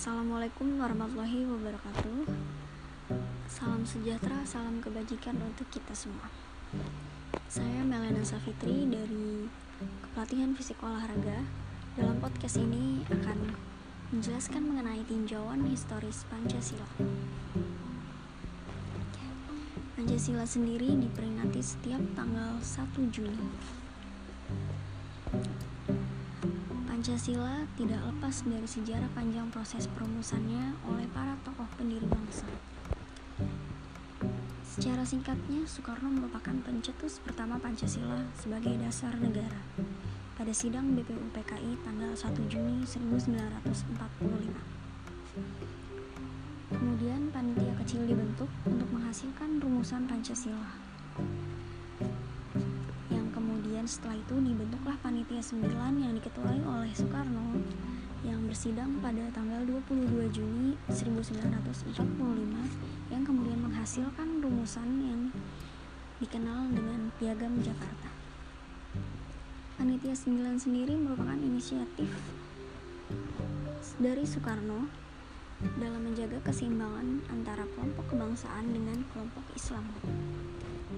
Assalamualaikum warahmatullahi wabarakatuh. Salam sejahtera, salam kebajikan untuk kita semua. Saya Melena Safitri dari Kepelatihan Fisik Olahraga. Dalam podcast ini akan menjelaskan mengenai tinjauan historis Pancasila. Pancasila sendiri diperingati setiap tanggal 1 Juni Pancasila tidak lepas dari sejarah panjang proses perumusannya oleh para tokoh pendiri bangsa. Secara singkatnya, Soekarno merupakan pencetus pertama Pancasila sebagai dasar negara pada sidang BPU PKI tanggal 1 Juni 1945. Kemudian panitia kecil dibentuk untuk menghasilkan rumusan Pancasila setelah itu dibentuklah panitia 9 yang diketuai oleh Soekarno yang bersidang pada tanggal 22 Juni 1945 yang kemudian menghasilkan rumusan yang dikenal dengan Piagam Jakarta. Panitia 9 sendiri merupakan inisiatif dari Soekarno dalam menjaga keseimbangan antara kelompok kebangsaan dengan kelompok Islam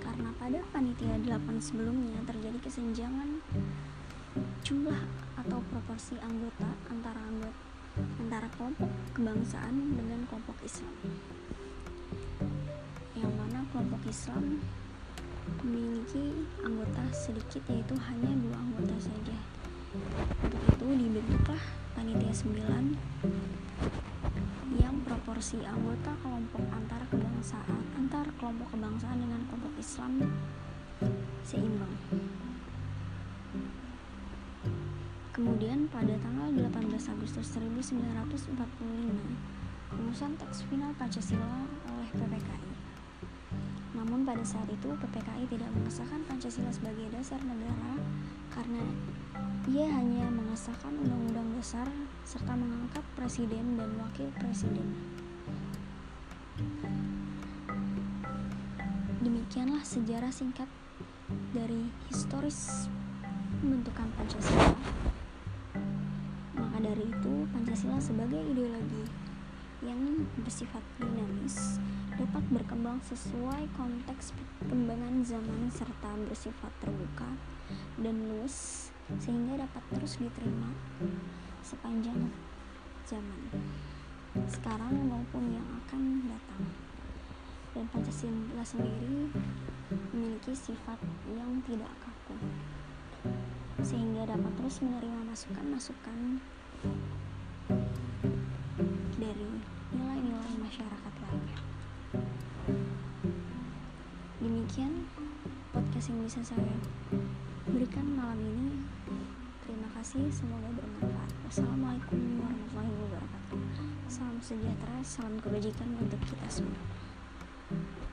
karena pada panitia 8 sebelumnya terjadi kesenjangan jumlah atau proporsi anggota antara anggota antara kelompok kebangsaan dengan kelompok Islam. Yang mana kelompok Islam memiliki anggota sedikit yaitu hanya dua anggota saja. Untuk itu dibentuklah panitia 9 proporsi anggota kelompok antara kebangsaan antar kelompok kebangsaan dengan kelompok Islam seimbang. Kemudian pada tanggal 18 Agustus 1945, rumusan teks final Pancasila oleh PPKI. Namun pada saat itu PPKI tidak mengesahkan Pancasila sebagai dasar negara karena ia hanya mengesahkan undang-undang dasar serta mengangkat presiden dan wakil presiden. Demikianlah sejarah singkat dari historis pembentukan Pancasila. Maka dari itu, Pancasila sebagai ideologi yang bersifat dinamis dapat berkembang sesuai konteks perkembangan zaman serta bersifat terbuka dan luas sehingga dapat terus diterima sepanjang zaman sekarang maupun yang akan datang dan Pancasila sendiri memiliki sifat yang tidak kaku. Sehingga dapat terus menerima masukan-masukan dari nilai-nilai masyarakat lainnya. Demikian podcast yang bisa saya berikan malam ini. Terima kasih semoga bermanfaat. Wassalamualaikum warahmatullahi wabarakatuh. Salam sejahtera salam kebajikan untuk kita semua Mm-hmm.